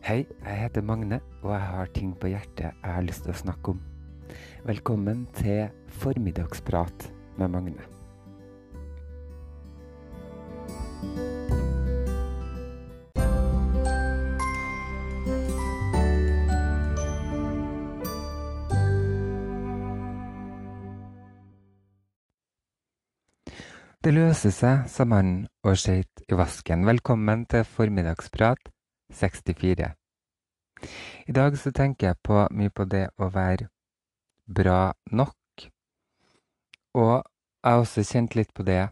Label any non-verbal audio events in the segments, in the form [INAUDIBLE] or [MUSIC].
Hei, jeg heter Magne, og jeg har ting på hjertet jeg har lyst til å snakke om. Velkommen til Formiddagsprat med Magne. Det løser seg, sa mannen og skøyt i vasken. Velkommen til Formiddagsprat 64. I dag så tenker jeg på mye på det å være bra nok. Og jeg har også kjent litt på det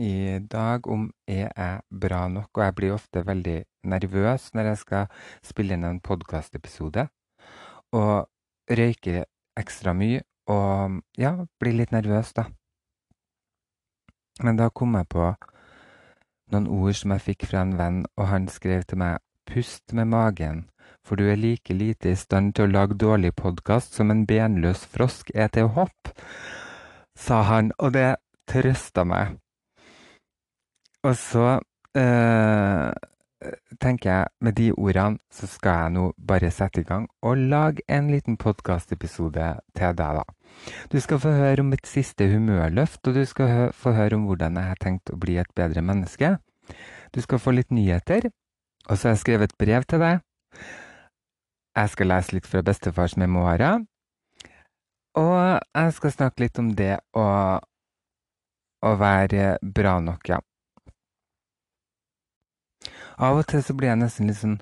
i dag, om er jeg bra nok? Og jeg blir ofte veldig nervøs når jeg skal spille inn en podkastepisode. Og røyker ekstra mye og ja, blir litt nervøs, da. Men da kom jeg på noen ord som jeg fikk fra en venn, og han skrev til meg Pust med magen, for du er like lite i stand til å lage dårlig podkast som en benløs frosk er til å hoppe, sa han, og det trøsta meg. Og så eh, tenker jeg, med de ordene, så skal jeg nå bare sette i gang og lage en liten podkastepisode til deg, da. Du skal få høre om mitt siste humørløft, og du skal få høre om hvordan jeg har tenkt å bli et bedre menneske. Du skal få litt nyheter, og så har jeg skrevet et brev til deg. Jeg skal lese litt fra bestefars memoarer. Og jeg skal snakke litt om det å, å være bra nok, ja. Av og til så blir jeg nesten litt sånn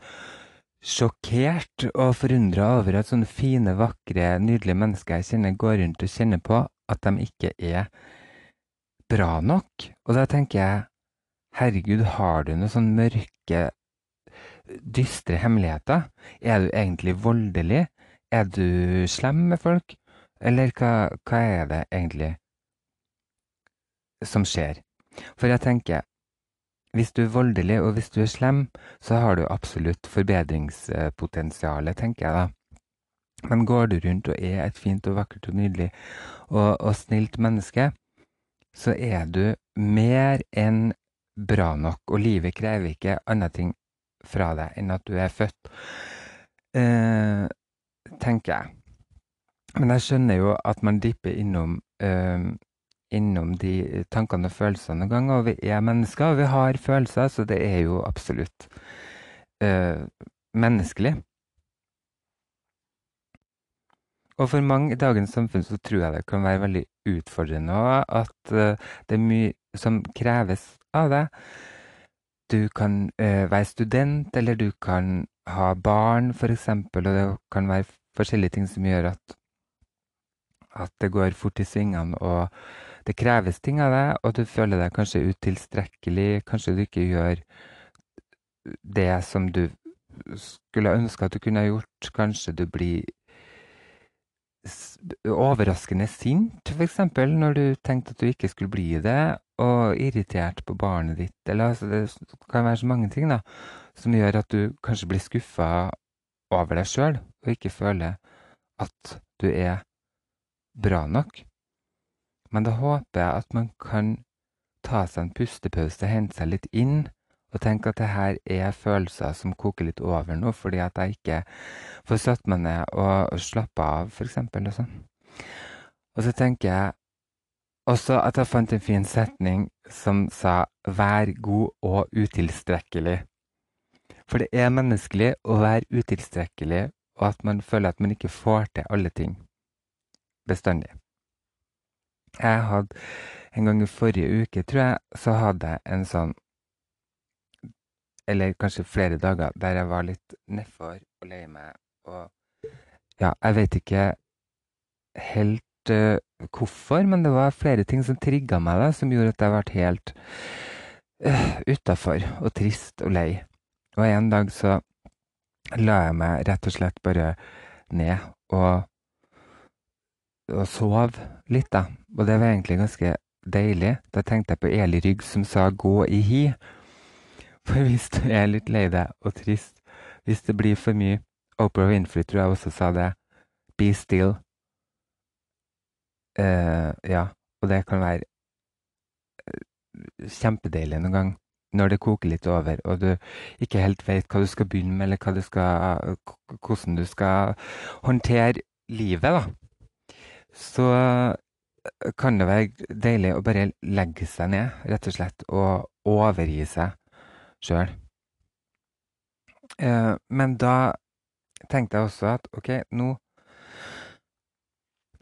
sjokkert og forundra over at sånne fine, vakre, nydelige mennesker jeg kjenner, går rundt og kjenner på at de ikke er bra nok. Og da tenker jeg, herregud, har du noen sånne mørke, dystre hemmeligheter? Er du egentlig voldelig? Er du slem med folk? Eller hva, hva er det egentlig som skjer? For jeg tenker, hvis du er voldelig og hvis du er slem, så har du absolutt forbedringspotensial, tenker jeg da. Men går du rundt og er et fint og vakkert og nydelig og, og snilt menneske, så er du mer enn bra nok, og livet krever ikke andre ting fra deg enn at du er født, eh, tenker jeg. Men jeg skjønner jo at man dipper innom eh, innom de tankene og følelsene noen ganger. Og vi er mennesker, og vi har følelser, så det er jo absolutt øh, menneskelig. Og for mange i dagens samfunn så tror jeg det kan være veldig utfordrende òg, at øh, det er mye som kreves av deg. Du kan øh, være student, eller du kan ha barn, f.eks., og det kan være forskjellige ting som gjør at, at det går fort i svingene. og det kreves ting av deg, og du føler deg kanskje utilstrekkelig. Kanskje du ikke gjør det som du skulle ønske at du kunne gjort. Kanskje du blir overraskende sint, f.eks., når du tenkte at du ikke skulle bli det, og irritert på barnet ditt. Eller altså, det kan være så mange ting da, som gjør at du kanskje blir skuffa over deg sjøl, og ikke føler at du er bra nok. Men da håper jeg at man kan ta seg en pustepause, hente seg litt inn, og tenke at det her er følelser som koker litt over nå, fordi at jeg ikke får satt meg ned og, slappe av, eksempel. Og, sånn. og så tenker jeg også at jeg fant en fin setning som sa 'vær god og utilstrekkelig'. For det er menneskelig å være utilstrekkelig, og at man føler at man ikke får til alle ting bestandig. Jeg hadde en gang i forrige uke, tror jeg, så hadde jeg en sånn Eller kanskje flere dager der jeg var litt nedfor og lei meg og Ja, jeg vet ikke helt uh, hvorfor, men det var flere ting som trigga meg, da, som gjorde at jeg ble helt uh, utafor og trist og lei. Og en dag så la jeg meg rett og slett bare ned og og sov litt, da. Og det var egentlig ganske deilig. Da tenkte jeg på Eli Rygg som sa 'gå i hi'. For hvis du er litt lei deg og trist, hvis det blir for mye Oprah Winfrey tror jeg også sa det. 'Be still'. Uh, ja, og det kan være uh, kjempedeilig noen gang. når det koker litt over, og du ikke helt vet hva du skal begynne med, eller du skal, hvordan du skal håndtere livet, da, så kan det være deilig å bare legge seg ned, rett og slett, og overgi seg sjøl. Eh, men da tenkte jeg også at OK, nå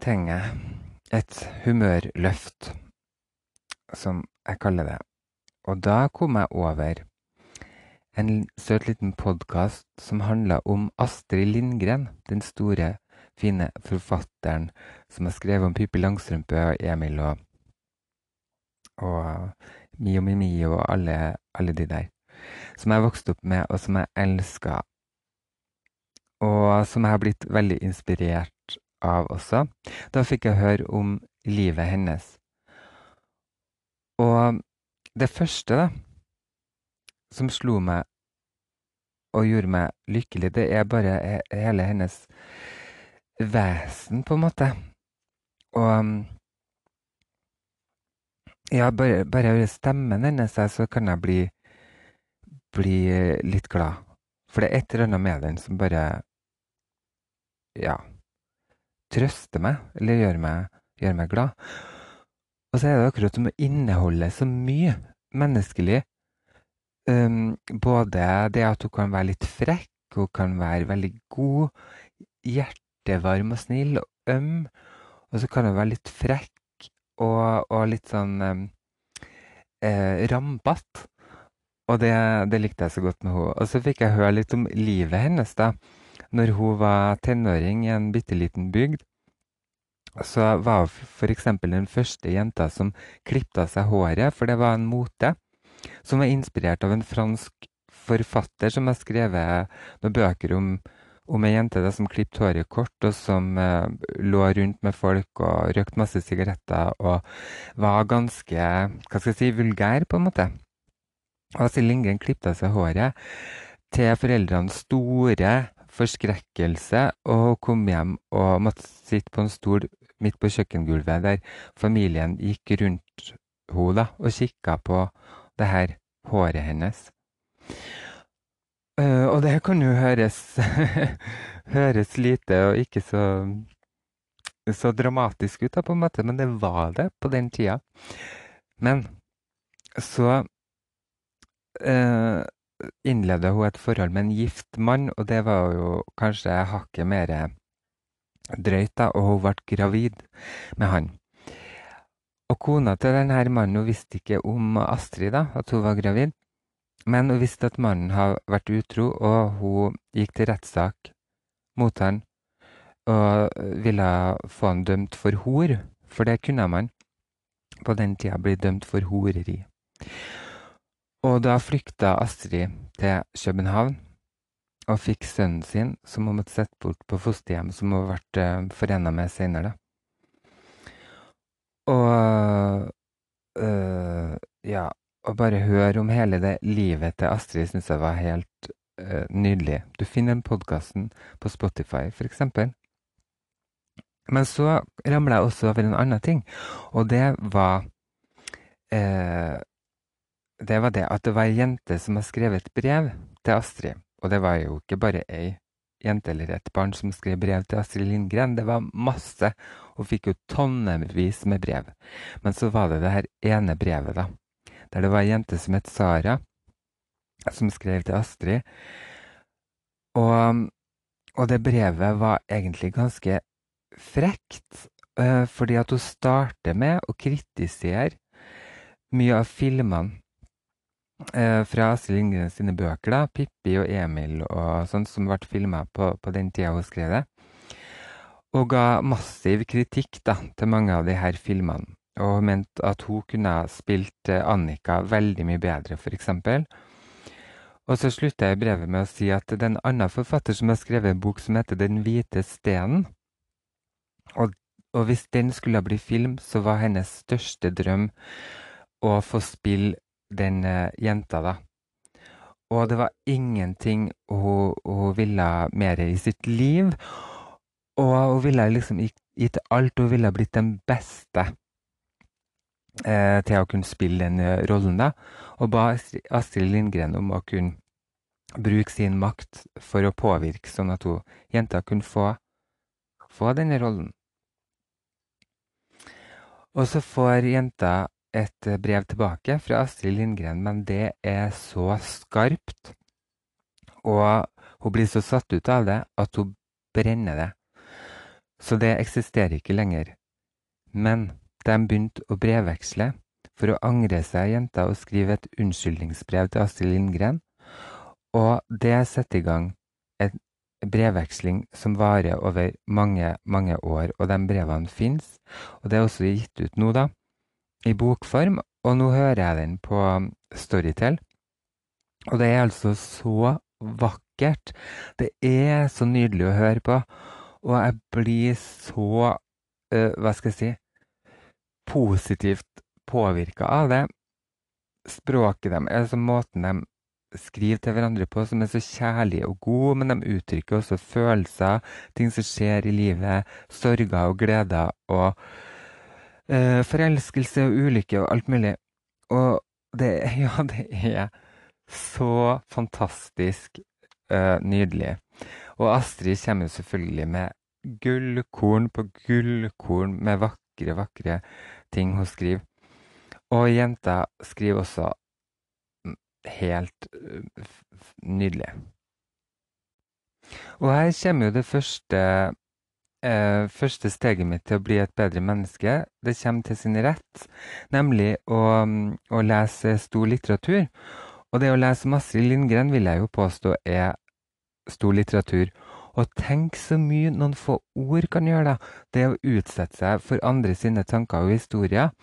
trenger jeg et humørløft, som jeg kaller det. Og da kom jeg over en søt liten podkast som handla om Astrid Lindgren, den store fine forfatteren som har skrevet om Pippi Langstrømpe og Emil og, og Mio Mimi og alle, alle de der. Som jeg vokste opp med, og som jeg elska. Og som jeg har blitt veldig inspirert av også. Da fikk jeg høre om livet hennes. Og det første da, som slo meg og gjorde meg lykkelig, det er bare hele hennes vesen, på en måte. Og um, ja, bare, bare hører stemmen hennes, så kan jeg bli, bli litt glad. For det er et eller annet med den som bare ja trøster meg, eller gjør meg, gjør meg glad. Og så er det akkurat som å inneholde så mye menneskelig. Um, både det at hun kan være litt frekk, hun kan være veldig god, hjert hjertevarm og snill og øm. Og så kan hun være litt frekk og, og litt sånn eh, rampete. Og det, det, likte jeg så godt med henne. Og så fikk jeg høre litt om livet hennes da når hun var tenåring i en bitte liten bygd. Så var hun f.eks. den første jenta som klipte seg håret, for det var en mote. Som var inspirert av en fransk forfatter som har skrevet noen bøker om om ei jente da, som klippet håret kort, og som eh, lå rundt med folk og røykte masse sigaretter og var ganske hva skal jeg si, vulgær, på en måte. Og Astrid Lindgren klippet seg håret til foreldrenes store forskrekkelse, og kom hjem og måtte sitte på en stol midt på kjøkkengulvet der familien gikk rundt henne og kikka på det her håret hennes. Uh, og det kan jo høres, [LAUGHS] høres lite og ikke så, så dramatisk ut, da, på en måte, men det var det på den tida. Men så uh, innleda hun et forhold med en gift mann, og det var jo kanskje hakket mer drøyt, da, og hun ble gravid med han. Og kona til denne mannen hun visste ikke om Astrid, da, at hun var gravid. Men hun visste at mannen hadde vært utro, og hun gikk til rettssak mot han og ville få han dømt for hor, for det kunne man på den tida bli dømt for horeri. Og da flykta Astrid til København og fikk sønnen sin, som hun måtte sette bort på fosterhjem, som hun ble uh, forena med senere. Og øh, ja, å bare høre om hele det livet til Astrid syns jeg var helt uh, nydelig. Du finner den podkasten på Spotify, f.eks. Men så ramla jeg også over en annen ting, og det var uh, Det var det at det var ei jente som har skrevet et brev til Astrid. Og det var jo ikke bare ei jente eller et barn som skrev brev til Astrid Lindgren. Det var masse. Hun fikk jo tonnevis med brev. Men så var det det her ene brevet, da der det var ei jente som het Sara, som skrev til Astrid. Og, og det brevet var egentlig ganske frekt, uh, fordi at hun starter med å kritisere mye av filmene uh, fra Astrid Lindgren sine bøker, da, Pippi og Emil og sånn, som ble filma på, på, den tida hun skrev det. Og ga massiv kritikk da, til mange av de her filmene og mente at hun kunne spilt eh, Annika veldig mye bedre, f.eks. Og så slutta jeg brevet med å si at det er en annen forfatter som har skrevet en bok som heter Den hvite stenen. Og, og hvis den skulle bli film, så var hennes største drøm å få spille den uh, jenta, da. Og det var ingenting hun, hun ville mer i sitt liv. Og hun ville liksom gitt alt, hun ville blitt den beste. Eh, til å kunne spille den eh, rollen, da, og ba Astrid Lindgren om å kunne bruke sin makt for å påvirke, sånn at hun, jenta kunne få, få denne rollen. Og så får jenta et eh, brev tilbake fra Astrid Lindgren, men det er så skarpt, og hun blir så satt ut av det at hun brenner det. Så det eksisterer ikke lenger. Men de begynte å brevveksle for å angre seg, jenta, og skrive et unnskyldningsbrev til Astrid Lindgren. Og det setter i gang en brevveksling som varer over mange, mange år, og de brevene fins. Og det er også gitt ut nå, da, i bokform, og nå hører jeg den på Storytel. Og det er altså så vakkert. Det er så nydelig å høre på, og jeg blir så uh, Hva skal jeg si positivt påvirka av det. Språket dem, altså måten de skriver til hverandre på, som er så kjærlig og god, men de uttrykker også følelser, ting som skjer i livet, sorger og gleder og uh, forelskelse og ulykke og alt mulig. Og det, [LAUGHS] ja, det er så fantastisk uh, nydelig. Og Astrid kommer selvfølgelig med gullkorn på gullkorn med vakre, vakre ting hun skriver. Og jenta skriver også helt nydelig. Og her kommer jo det første, eh, første steget mitt til å bli et bedre menneske. Det kommer til sin rett, nemlig å, å lese stor litteratur. Og det å lese masse Lindgren vil jeg jo påstå er stor litteratur. Og tenk så mye noen få ord kan gjøre, da. Det å utsette seg for andre sine tanker og historier.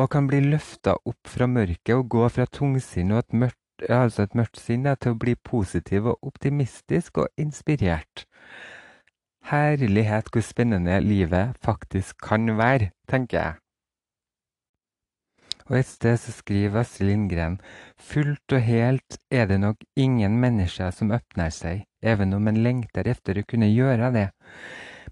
Og kan bli løfta opp fra mørket og gå fra tungsinn og et mørkt, altså et mørkt sinn til å bli positiv og optimistisk og inspirert. Herlighet hvor spennende livet faktisk kan være, tenker jeg. Og et sted så skriver Astrid Lindgren fullt og helt er det nok ingen mennesker som åpner seg, even om en lengter etter å kunne gjøre det.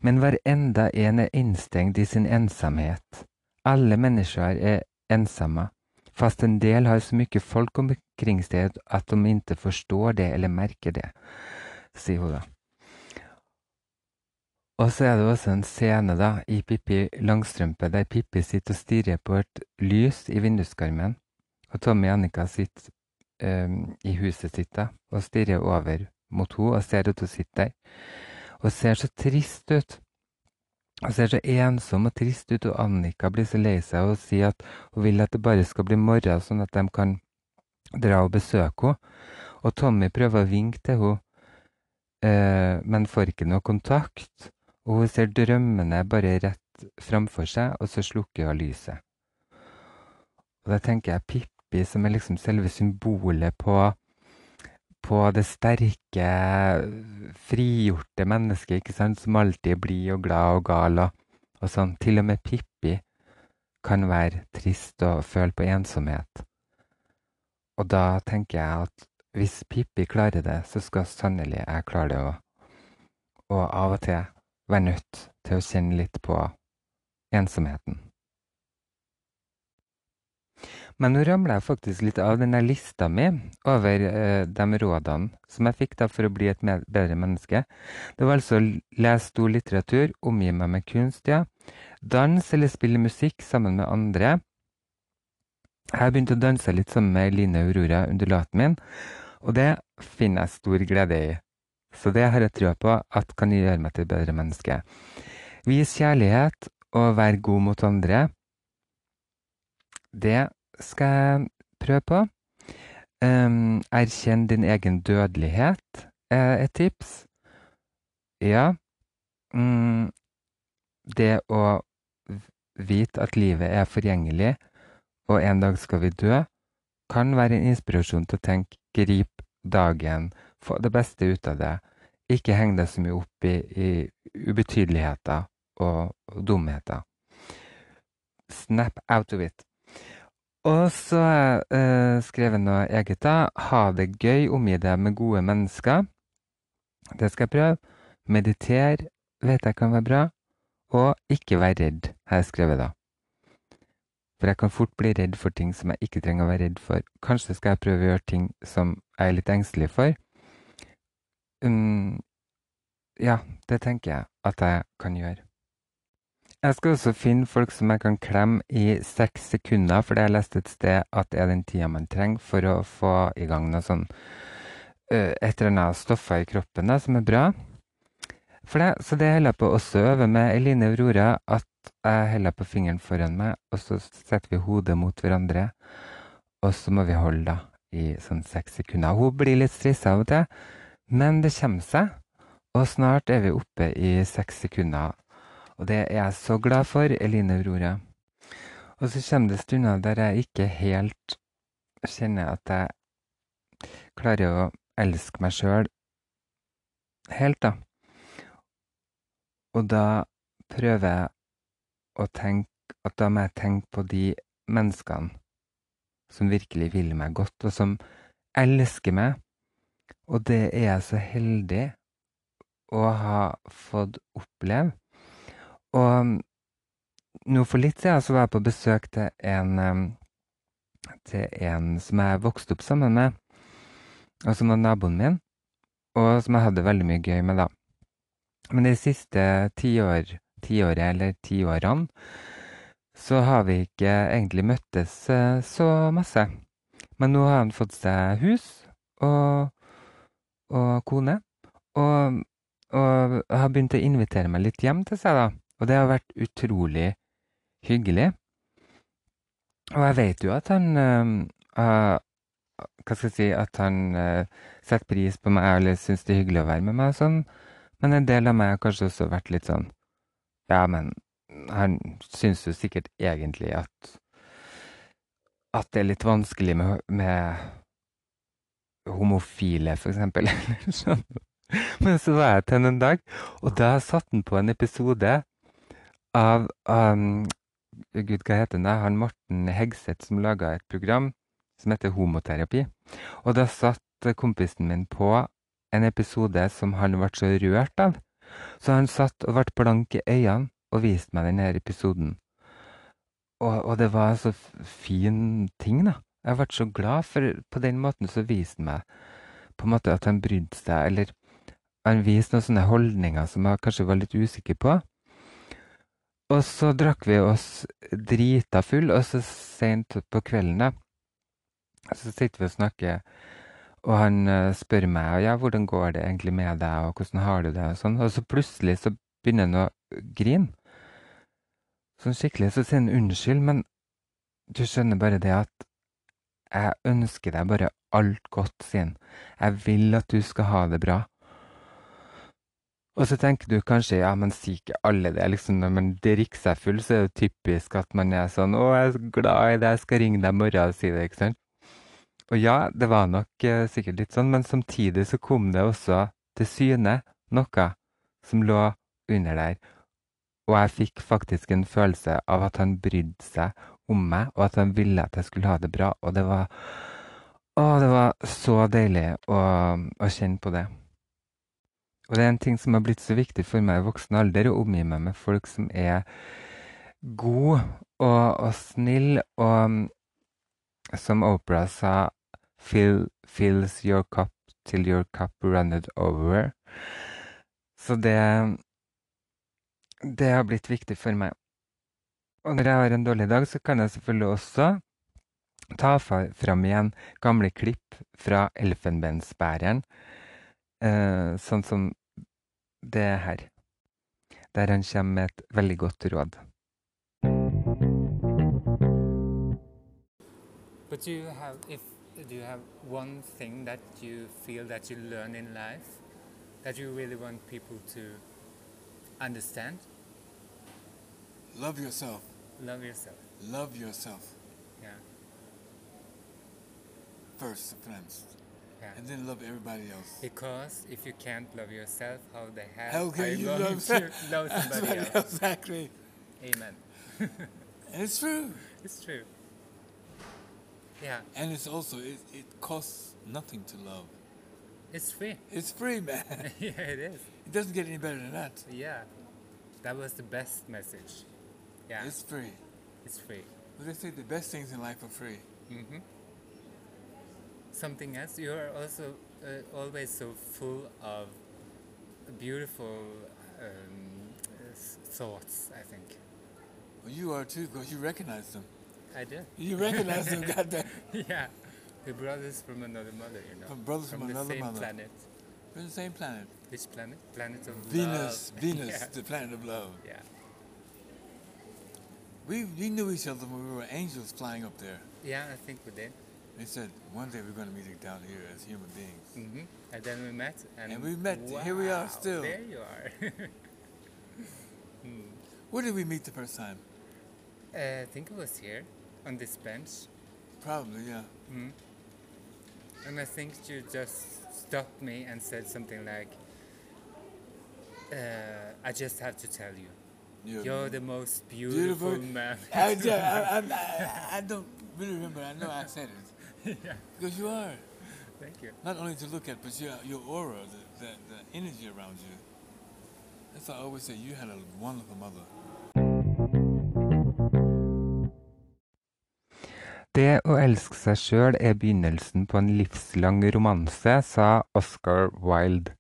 Men hver enda en er innstengt i sin ensomhet. Alle mennesker er ensomme, fast en del har så mye folk omkring seg at de ikke forstår det eller merker det, sier hun da. Og så er det også en scene da, i Pippi Langstrømpe der Pippi sitter og stirrer på et lys i vinduskarmen. Og Tommy og Annika sitter um, i huset sitt da, og stirrer over mot henne og ser at hun sitter der. Og ser så trist ut. Og ser så ensom og trist ut, og Annika blir så lei seg og sier at hun vil at det bare skal bli morgen, sånn at de kan dra og besøke henne. Og Tommy prøver å vinke til henne, uh, men får ikke noe kontakt og hun ser drømmene bare rett framfor seg, og så slukker hun lyset. Og da tenker jeg Pippi som er liksom selve symbolet på, på det sterke, frigjorte mennesket, ikke sant, som alltid er blid og glad og gal og, og sånn. Til og med Pippi kan være trist og føle på ensomhet. Og da tenker jeg at hvis Pippi klarer det, så skal sannelig jeg klare det òg. Og av og til være nødt til å kjenne litt på ensomheten. Men nå ramler jeg faktisk litt av denne lista mi over eh, de rådene som jeg fikk da for å bli et bedre menneske. Det var altså lese stor litteratur, omgi meg med kunst, ja. Dans eller spille musikk sammen med andre. Jeg har begynt å danse litt sammen med Line Aurora, undulaten min, og det finner jeg stor glede i. Så det har jeg trua på at kan gjøre meg til et bedre menneske. Vis kjærlighet og vær god mot andre. Det skal jeg prøve på. Um, erkjenn din egen dødelighet er et tips. Ja. Um, det å vite at livet er forgjengelig, og en dag skal vi dø, kan være en inspirasjon til å tenke grip dagen få det beste ut av det. Ikke heng deg så mye opp i, i ubetydeligheter og, og dumheter. Snap out of it. Og så skrev jeg eh, noe eget, da. Ha det gøy, omgi deg med gode mennesker. Det skal jeg prøve. Mediter vet jeg kan være bra. Og ikke vær redd, har jeg skrevet da. For jeg kan fort bli redd for ting som jeg ikke trenger å være redd for. Kanskje skal jeg prøve å gjøre ting som jeg er litt engstelig for. Um, ja, det tenker jeg at jeg kan gjøre. Jeg skal også finne folk som jeg kan klemme i seks sekunder, for det jeg lest et sted at det er den tida man trenger for å få i gang noe sånn et eller annet stoffer i kroppen da, som er bra. For det, så det holder jeg på også å øve med Eline Aurora, at jeg holder på fingeren foran meg, og så setter vi hodet mot hverandre, og så må vi holde da i sånn seks sekunder. Hun blir litt stressa av og til, men det kommer seg, og snart er vi oppe i seks sekunder. Og det er jeg så glad for, Eline Aurora. Og så kommer det stunder der jeg ikke helt kjenner at jeg klarer å elske meg sjøl helt, da. Og da prøver jeg å tenke at da må jeg tenke på de menneskene som virkelig vil meg godt, og som elsker meg. Og det er jeg så heldig å ha fått oppleve. Og nå for litt siden så var jeg på besøk til en, til en som jeg vokste opp sammen med, og som var naboen min, og som jeg hadde veldig mye gøy med, da. Men de siste tiår, tiåret eller tiårene så har vi ikke egentlig møttes så masse. Men nå har han fått seg hus og, og kone, og, og har begynt å invitere meg litt hjem til seg, da. Og det har vært utrolig hyggelig. Og jeg vet jo at han uh, Hva skal jeg si At han uh, setter pris på meg eller syns det er hyggelig å være med meg og sånn. Men en del av meg har kanskje også vært litt sånn Ja, men han syns jo sikkert egentlig at at det er litt vanskelig med, med homofile, for eksempel. [LAUGHS] Men så var jeg til en dag, og da satte han på en episode av um, Gud, hva heter han? Han Morten Hegseth som laga et program som heter Homoterapi. Og da satt kompisen min på en episode som han ble så rørt av. Så han satt og ble blank i øynene og viste meg denne episoden. Og, og det var så fin ting, da. Jeg ble så glad, for på den måten så viste han meg på en måte at han brydde seg, eller han viste noen sånne holdninger som jeg kanskje var litt usikker på. Og så drakk vi oss drita full, og så seint på kvelden, da, så sitter vi og snakker og han uh, spør meg ja, hvordan går det egentlig med deg, og hvordan har du det, og sånn. Og så plutselig så begynner han å grine. Sånn skikkelig. Så sier han unnskyld, men du skjønner bare det at jeg ønsker deg bare alt godt, sier han. Jeg vil at du skal ha det bra. Og så tenker du kanskje ja, men sier ikke alle det. liksom Når man drikker seg full, så er det typisk at man er sånn 'Å, jeg er glad i deg, jeg skal ringe deg i morgen og si det', ikke sant? Og ja, det var nok eh, sikkert litt sånn, men samtidig så kom det også til syne noe som lå under der. Og jeg fikk faktisk en følelse av at han brydde seg om meg, og at han ville at jeg skulle ha det bra. Og det var Å, det var så deilig å, å kjenne på det. Og det er en ting som har blitt så viktig for meg i voksen alder, å omgi meg med folk som er gode og, og snille, og som Opera sa, fill, fills your cup till your cup runneth over. Så det Det har blitt viktig for meg. Og når jeg har en dårlig dag, så kan jeg selvfølgelig også ta fram igjen gamle klipp fra Elfenbensbæreren, eh, sånn som det her, der han kommer med et veldig godt råd. But do you have, if do you have one thing that you feel that you learn in life that you really want people to understand? Love yourself. Love yourself. Love yourself Yeah. first and foremost. Yeah. And then love everybody else. Because if you can't love yourself, how the hell are you you going [LAUGHS] love, to love somebody else? Exactly. Amen. [LAUGHS] And it's true. It's true. Yeah, And it's also, it, it costs nothing to love. it's free. It's free, man. [LAUGHS] yeah, it is. It doesn't get any better than that. Yeah, that was the best message. Yeah, It's free. it's free. But they say the best things in life are free. hmm Something else, you're also uh, always so full of beautiful um, thoughts, I think. Well, you are too, because you recognize them. I do. You recognize them, [LAUGHS] goddamn. yeah. We're brothers from another mother, you know. From brothers from the another same mother. planet. We're the same planet. Which planet? Planet of Venus, love. [LAUGHS] Venus, yeah. the planet of love. yeah. We, we knew each other when we were angels flying up there. Yeah, I think we did. They said one day we're going to meet down here as human beings. hmm And then we met, and, And we met. Here we are still. There you are. [LAUGHS] Hmm. Where did we meet the first time? Uh, I think it was here, on this bench. Probably, yeah. Mm. And I think you just stopped me and said something like, uh, I just have to tell you, You're- you're the most beautiful, Beautiful. man. I, [LAUGHS] I, I, I, I don't really remember. I know I said it. [LAUGHS] yeah, Because you are. thank you. Not only to look at, but your, your aura, the, the, the energy around you. That's why I always say you had a wonderful mother. Det å elske seg sjøl er begynnelsen på en livslang romanse, sa Oscar Wilde.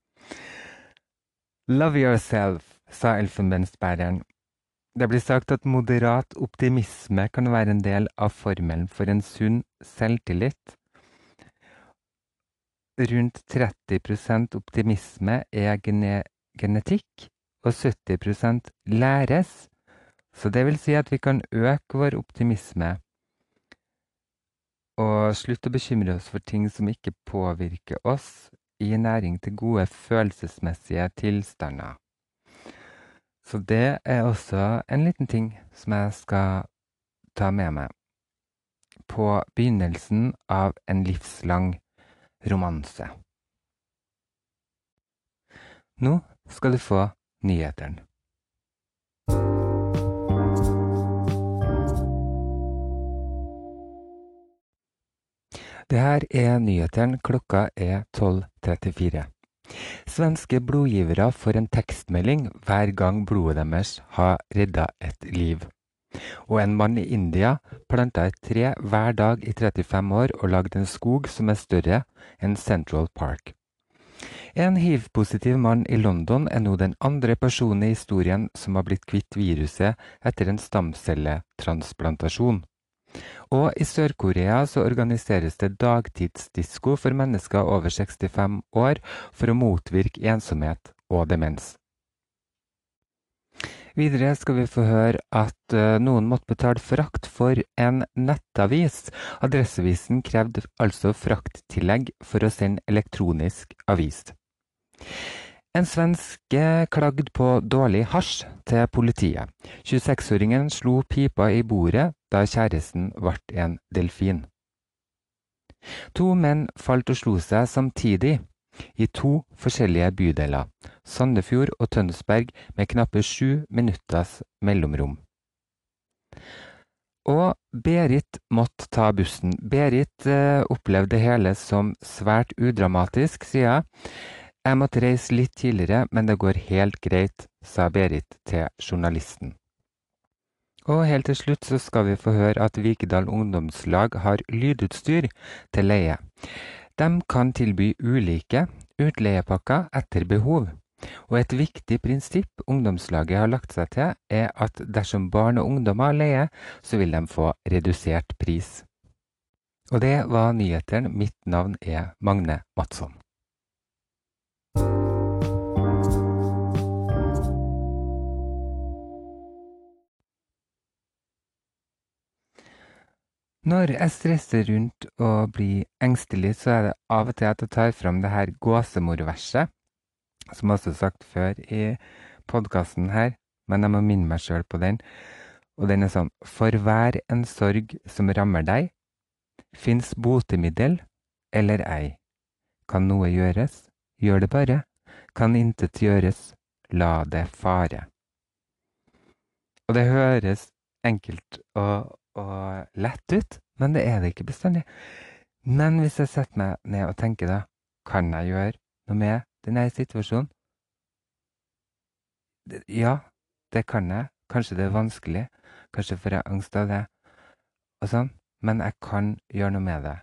Love yourself, sa elfenbensbæreren. Det blir sagt at moderat optimisme kan være en del av formelen for en sunn selvtillit. Rundt 30% optimisme er gene genetikk, og 70% læres. Så det vil si at vi kan øke vår optimisme og slutte å bekymre oss for ting som ikke påvirker oss, i næring til gode følelsesmessige tilstander. Så det er også en liten ting som jeg skal ta med meg på begynnelsen av en livslang romanse. Nå skal du få nyhetene. Det her er nyhetene. Klokka er 12.34. Svenske blodgivere får en tekstmelding hver gang blodet deres har redda et liv. Og en mann i India planta et tre hver dag i 35 år og lagde en skog som er større enn Central Park. En hiv-positiv mann i London er nå den andre personen i historien som har blitt kvitt viruset etter en stamcelletransplantasjon. Og i Sør-Korea så organiseres det dagtidsdisko for mennesker over 65 år for å motvirke ensomhet og demens. Videre skal vi få høre at uh, noen måtte betale frakt for en nettavis. Adresseavisen krevde altså frakttillegg for å sende elektronisk avis. En svenske klagde på dårlig hasj til politiet. 26-åringen slo pipa i bordet da kjæresten ble en delfin. To menn falt og slo seg samtidig i to forskjellige bydeler, Sandefjord og Tønsberg, med knappe sju minutters mellomrom. Og Berit måtte ta bussen. Berit eh, opplevde det hele som svært udramatisk, sier jeg. Jeg måtte reise litt tidligere, men det går helt greit, sa Berit til journalisten. Og helt til slutt så skal vi få høre at Vikedal ungdomslag har lydutstyr til leie. De kan tilby ulike utleiepakker etter behov. Og et viktig prinsipp ungdomslaget har lagt seg til, er at dersom barn og ungdommer leier, så vil de få redusert pris. Og det var nyhetene. Mitt navn er Magne Madsson. Når jeg stresser rundt og blir engstelig, så er det av og til at jeg tar fram det her gåsemorverset, som også sagt før i podkasten her, men jeg må minne meg sjøl på den. Og den er sånn For hver en sorg som rammer deg, fins botemiddel eller ei. Kan noe gjøres? Gjør det bare. Kan intet gjøres? La det fare. Og det høres enkelt og og lett ut, men det er det ikke bestandig. Men hvis jeg setter meg ned og tenker da, kan jeg gjøre noe med denne situasjonen? Ja, det kan jeg. Kanskje det er vanskelig. Kanskje får jeg angst av det. og sånn, men jeg kan gjøre noe med det.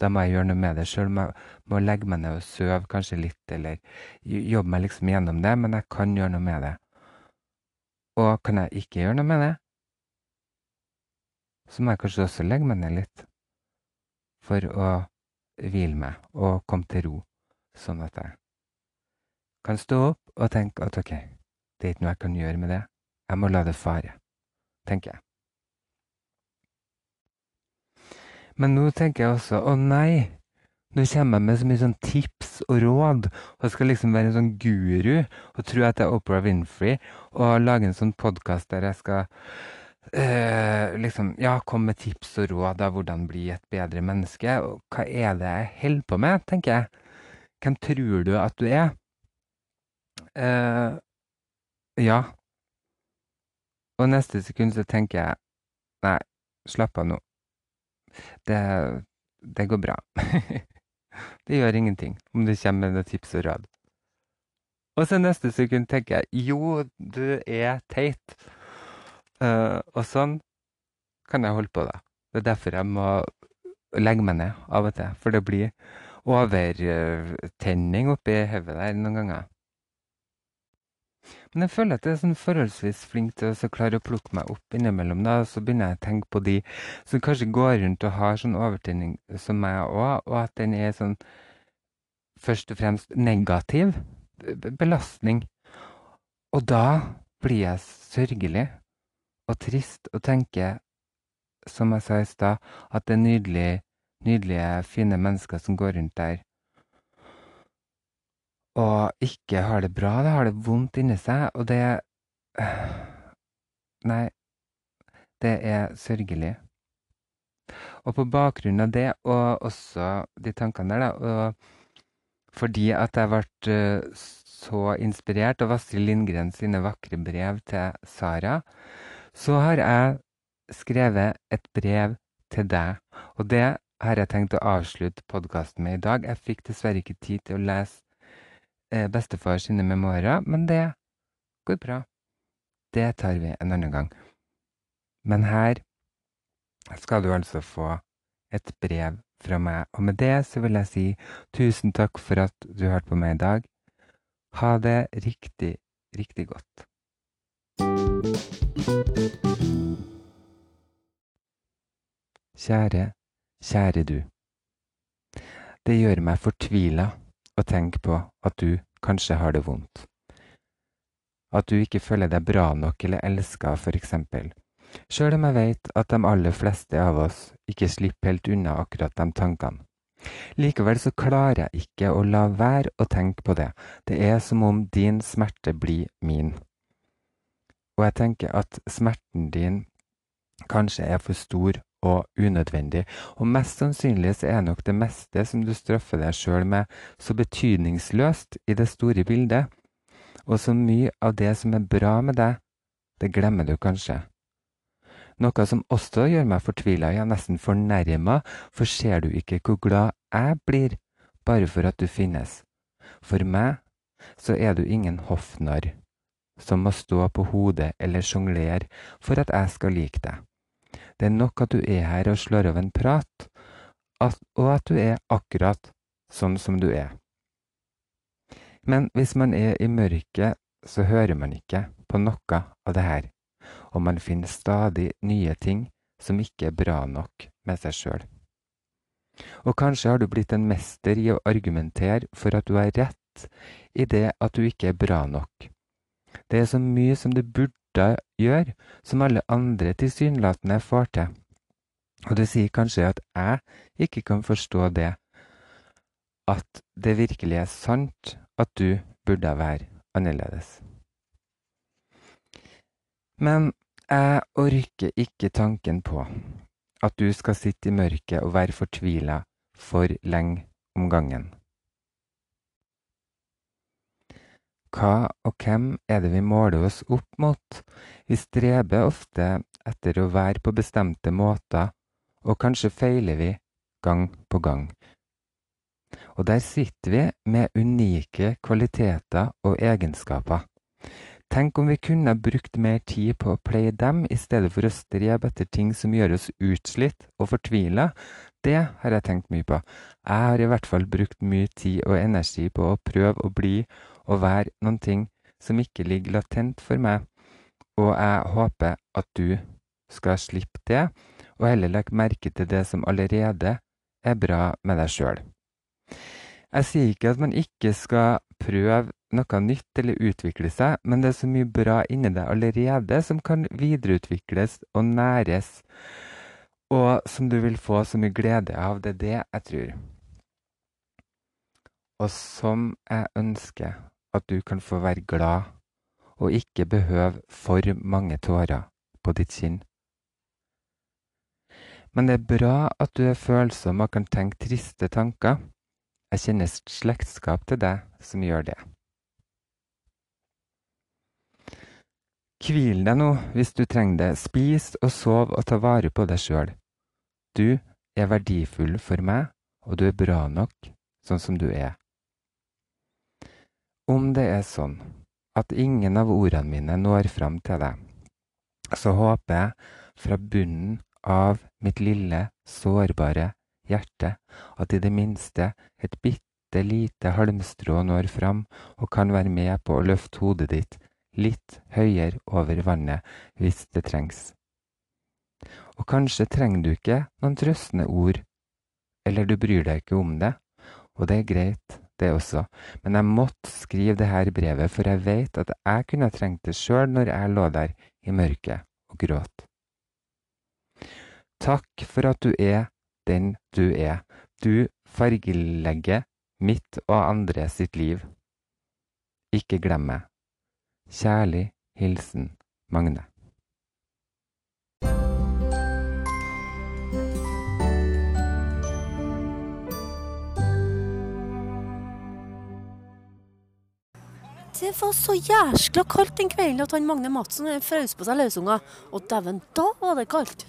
Da må jeg gjøre noe med det sjøl. Må, må legge meg ned og sove kanskje litt, eller jobbe meg liksom gjennom det, men jeg kan gjøre noe med det. Og kan jeg ikke gjøre noe med det, så må jeg kanskje også legge meg ned litt for å hvile meg og komme til ro, sånn at jeg kan stå opp og tenke at ok, det er ikke noe jeg kan gjøre med det, jeg må la det fare, tenker jeg. Men nå tenker jeg også å nei, nå kommer jeg med så mye sånn tips og råd, og jeg skal liksom være en sånn guru og tro at jeg er Oprah Winfrey og lage en sånn podkast der jeg skal eh, liksom ja, kom med tips og råd av hvordan bli et bedre menneske. Og hva er det jeg holder på med, tenker jeg. Hvem tror du at du er? Eh, ja. Og neste sekund så tenker jeg nei, slapp av nå. Det, det går bra. [LAUGHS] det gjør ingenting om du kommer med noen tips og råd. Og så neste sekund tenker jeg jo, du er teit. Uh, og sånn kan jeg holde på, da. Det er derfor jeg må legge meg ned av og til. For det blir overtenning oppi hodet der noen ganger. Men jeg føler at jeg er sånn forholdsvis flink til å klare å plukke meg opp innimellom. da, Så begynner jeg å tenke på de som kanskje går rundt og har sånn overtenning som meg òg, og at den er sånn først og fremst negativ belastning. Og da blir jeg sørgelig og trist å tenke, som jeg sa i stad, at det er nydelige, nydelige, fine mennesker som går rundt der og ikke har det bra. Det har det vondt inni seg, og det [SIGHS] Nei, det er sørgelig. Og på bakgrunn av det, og også de tankene der, da, og fordi at jeg ble eh, så inspirert av Astrid Lindgren sine vakre brev til Sara, så har jeg skrevet et brev til deg. Og det har jeg tenkt å avslutte podkasten med i dag. Jeg fikk dessverre ikke tid til å lese Eh, bestefar sine memoarer, men det går bra. Det tar vi en annen gang. Men her skal du altså få et brev fra meg, og med det så vil jeg si tusen takk for at du hørte på meg i dag. Ha det riktig, riktig godt. Kjære, kjære du. Det gjør meg fortvila å tenke på at du kanskje har det vondt. At du ikke føler deg bra nok eller elska, for eksempel. Sjøl om jeg veit at de aller fleste av oss ikke slipper helt unna akkurat de tankene. Likevel så klarer jeg ikke å la være å tenke på det. Det er som om din smerte blir min. Og jeg tenker at smerten din kanskje er for stor og unødvendig, og mest sannsynlig så er nok det meste som du straffer deg sjøl med, så betydningsløst i det store bildet, og så mye av det som er bra med deg, det glemmer du kanskje. Noe som også gjør meg fortvila, ja, nesten fornærma, for ser du ikke hvor glad jeg blir bare for at du finnes? For meg så er du ingen hoffnarr som må stå på hodet eller sjonglere for at jeg skal like deg. Det er nok at du er her og slår av en prat, at, og at du er akkurat sånn som du er. Men hvis man er i mørket, så hører man ikke på noe av det her, og man finner stadig nye ting som ikke er bra nok med seg sjøl. Og kanskje har du blitt en mester i å argumentere for at du har rett i det at du ikke er bra nok. Det er så mye som du burde Martha gjør, som alle andre tilsynelatende får til. Og du sier kanskje at jeg ikke kan forstå det, at det virkelig er sant at du burde være annerledes. Men jeg orker ikke tanken på at du skal sitte i mørket og være fortvila for lenge om gangen. Hva og hvem er det vi måler oss opp mot? Vi streber ofte etter å være på bestemte måter, og kanskje feiler vi gang på gang. Og der sitter vi med unike kvaliteter og egenskaper. Tenk om vi kunne brukt mer tid på å pleie dem, i stedet for å strebe etter ting som gjør oss utslitt og fortvila. Det har jeg tenkt mye på. Jeg har i hvert fall brukt mye tid og energi på å prøve å bli og være noen ting som ikke ligger latent for meg, og jeg håper at du skal slippe det, og heller legge merke til det som allerede er bra med deg sjøl. Jeg sier ikke at man ikke skal prøve noe nytt eller utvikle seg, men det er så mye bra inni deg allerede som kan videreutvikles og næres, og som du vil få så mye glede av. Det er det jeg tror. Og som jeg ønsker at du kan få være glad og ikke behøve for mange tårer på ditt kinn. Men det er bra at du er følsom og kan tenke triste tanker. Jeg kjenner slektskap til deg som gjør det. Hvil deg nå hvis du trenger det. Spis og sov og ta vare på deg sjøl. Du er verdifull for meg, og du er bra nok sånn som du er. Om det er sånn at ingen av ordene mine når fram til deg, så håper jeg fra bunnen av mitt lille, sårbare hjerte at i det minste et bitte lite halmstrå når fram og kan være med på å løfte hodet ditt litt høyere over vannet hvis det trengs. Og kanskje trenger du ikke noen trøstende ord, eller du bryr deg ikke om det, og det er greit, det også, men jeg måtte skrive det her brevet, for jeg vet at jeg kunne trengt det sjøl når jeg lå der i mørket og gråt. Takk for at du er den du er. Du fargelegger mitt og andre sitt liv. Ikke glem meg. Kjærlig hilsen Magne. Det var så jæskla kaldt den kvelden at han Magne Madsen frøs på seg løsunger. Og dæven, da var det kaldt!